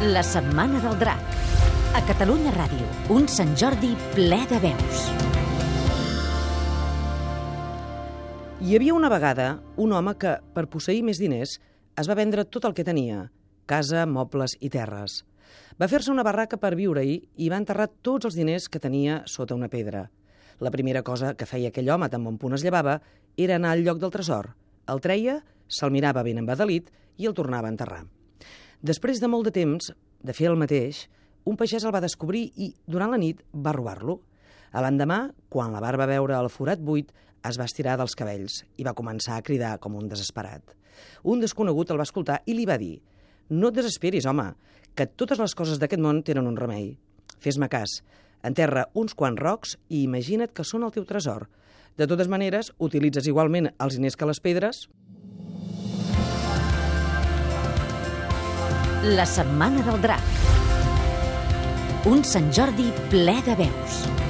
La Setmana del Drac. A Catalunya Ràdio, un Sant Jordi ple de veus. Hi havia una vegada un home que, per posseir més diners, es va vendre tot el que tenia, casa, mobles i terres. Va fer-se una barraca per viure-hi i va enterrar tots els diners que tenia sota una pedra. La primera cosa que feia aquell home tan bon punt es llevava era anar al lloc del tresor. El treia, se'l mirava ben embadalit i el tornava a enterrar. Després de molt de temps de fer el mateix, un pagès el va descobrir i, durant la nit, va robar-lo. A l'endemà, quan la barba veure el forat buit, es va estirar dels cabells i va començar a cridar com un desesperat. Un desconegut el va escoltar i li va dir «No et desesperis, home, que totes les coses d'aquest món tenen un remei. Fes-me cas, enterra uns quants rocs i imagina't que són el teu tresor. De totes maneres, utilitzes igualment els diners que les pedres La Setmana del Drac. Un Sant Jordi ple de veus.